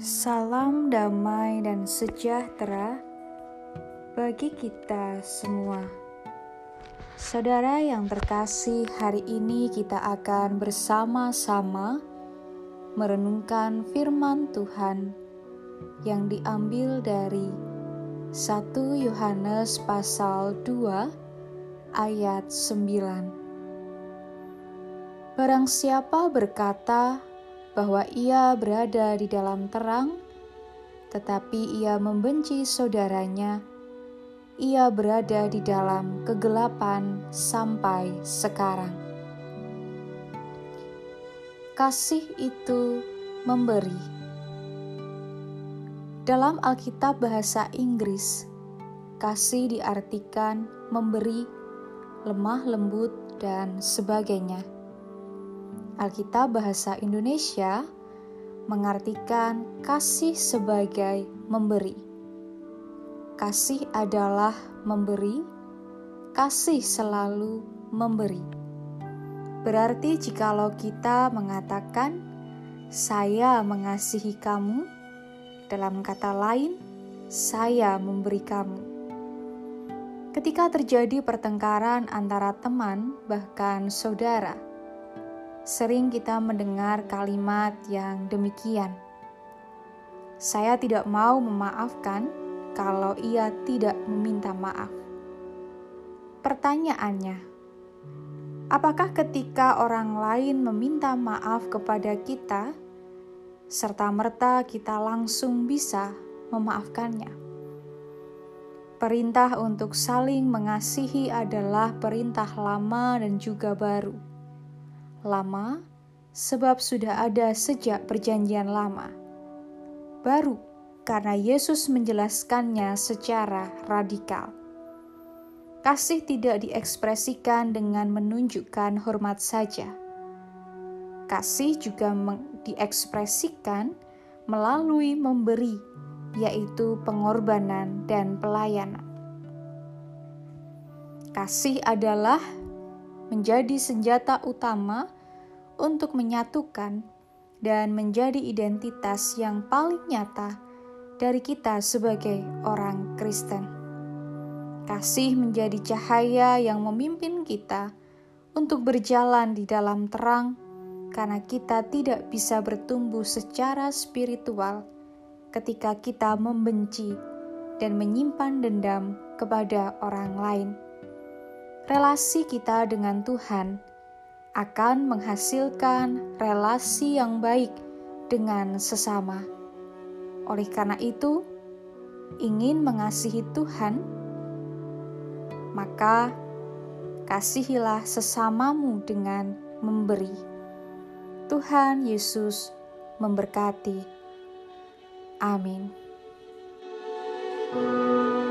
Salam damai dan sejahtera bagi kita semua. Saudara yang terkasih, hari ini kita akan bersama-sama merenungkan firman Tuhan yang diambil dari 1 Yohanes pasal 2 ayat 9. Barang siapa berkata, bahwa ia berada di dalam terang, tetapi ia membenci saudaranya. Ia berada di dalam kegelapan sampai sekarang. Kasih itu memberi. Dalam Alkitab bahasa Inggris, kasih diartikan memberi, lemah lembut, dan sebagainya. Alkitab Bahasa Indonesia mengartikan kasih sebagai memberi. Kasih adalah memberi, kasih selalu memberi. Berarti jikalau kita mengatakan saya mengasihi kamu, dalam kata lain, saya memberi kamu. Ketika terjadi pertengkaran antara teman, bahkan saudara, sering kita mendengar kalimat yang demikian. Saya tidak mau memaafkan kalau ia tidak meminta maaf. Pertanyaannya, apakah ketika orang lain meminta maaf kepada kita, serta-merta kita langsung bisa memaafkannya? Perintah untuk saling mengasihi adalah perintah lama dan juga baru lama sebab sudah ada sejak Perjanjian Lama. Baru karena Yesus menjelaskannya secara radikal. Kasih tidak diekspresikan dengan menunjukkan hormat saja. Kasih juga diekspresikan melalui memberi, yaitu pengorbanan dan pelayanan. Kasih adalah menjadi senjata utama untuk menyatukan dan menjadi identitas yang paling nyata dari kita sebagai orang Kristen. Kasih menjadi cahaya yang memimpin kita untuk berjalan di dalam terang, karena kita tidak bisa bertumbuh secara spiritual ketika kita membenci dan menyimpan dendam kepada orang lain relasi kita dengan Tuhan akan menghasilkan relasi yang baik dengan sesama. Oleh karena itu, ingin mengasihi Tuhan, maka kasihilah sesamamu dengan memberi. Tuhan Yesus memberkati. Amin. thank you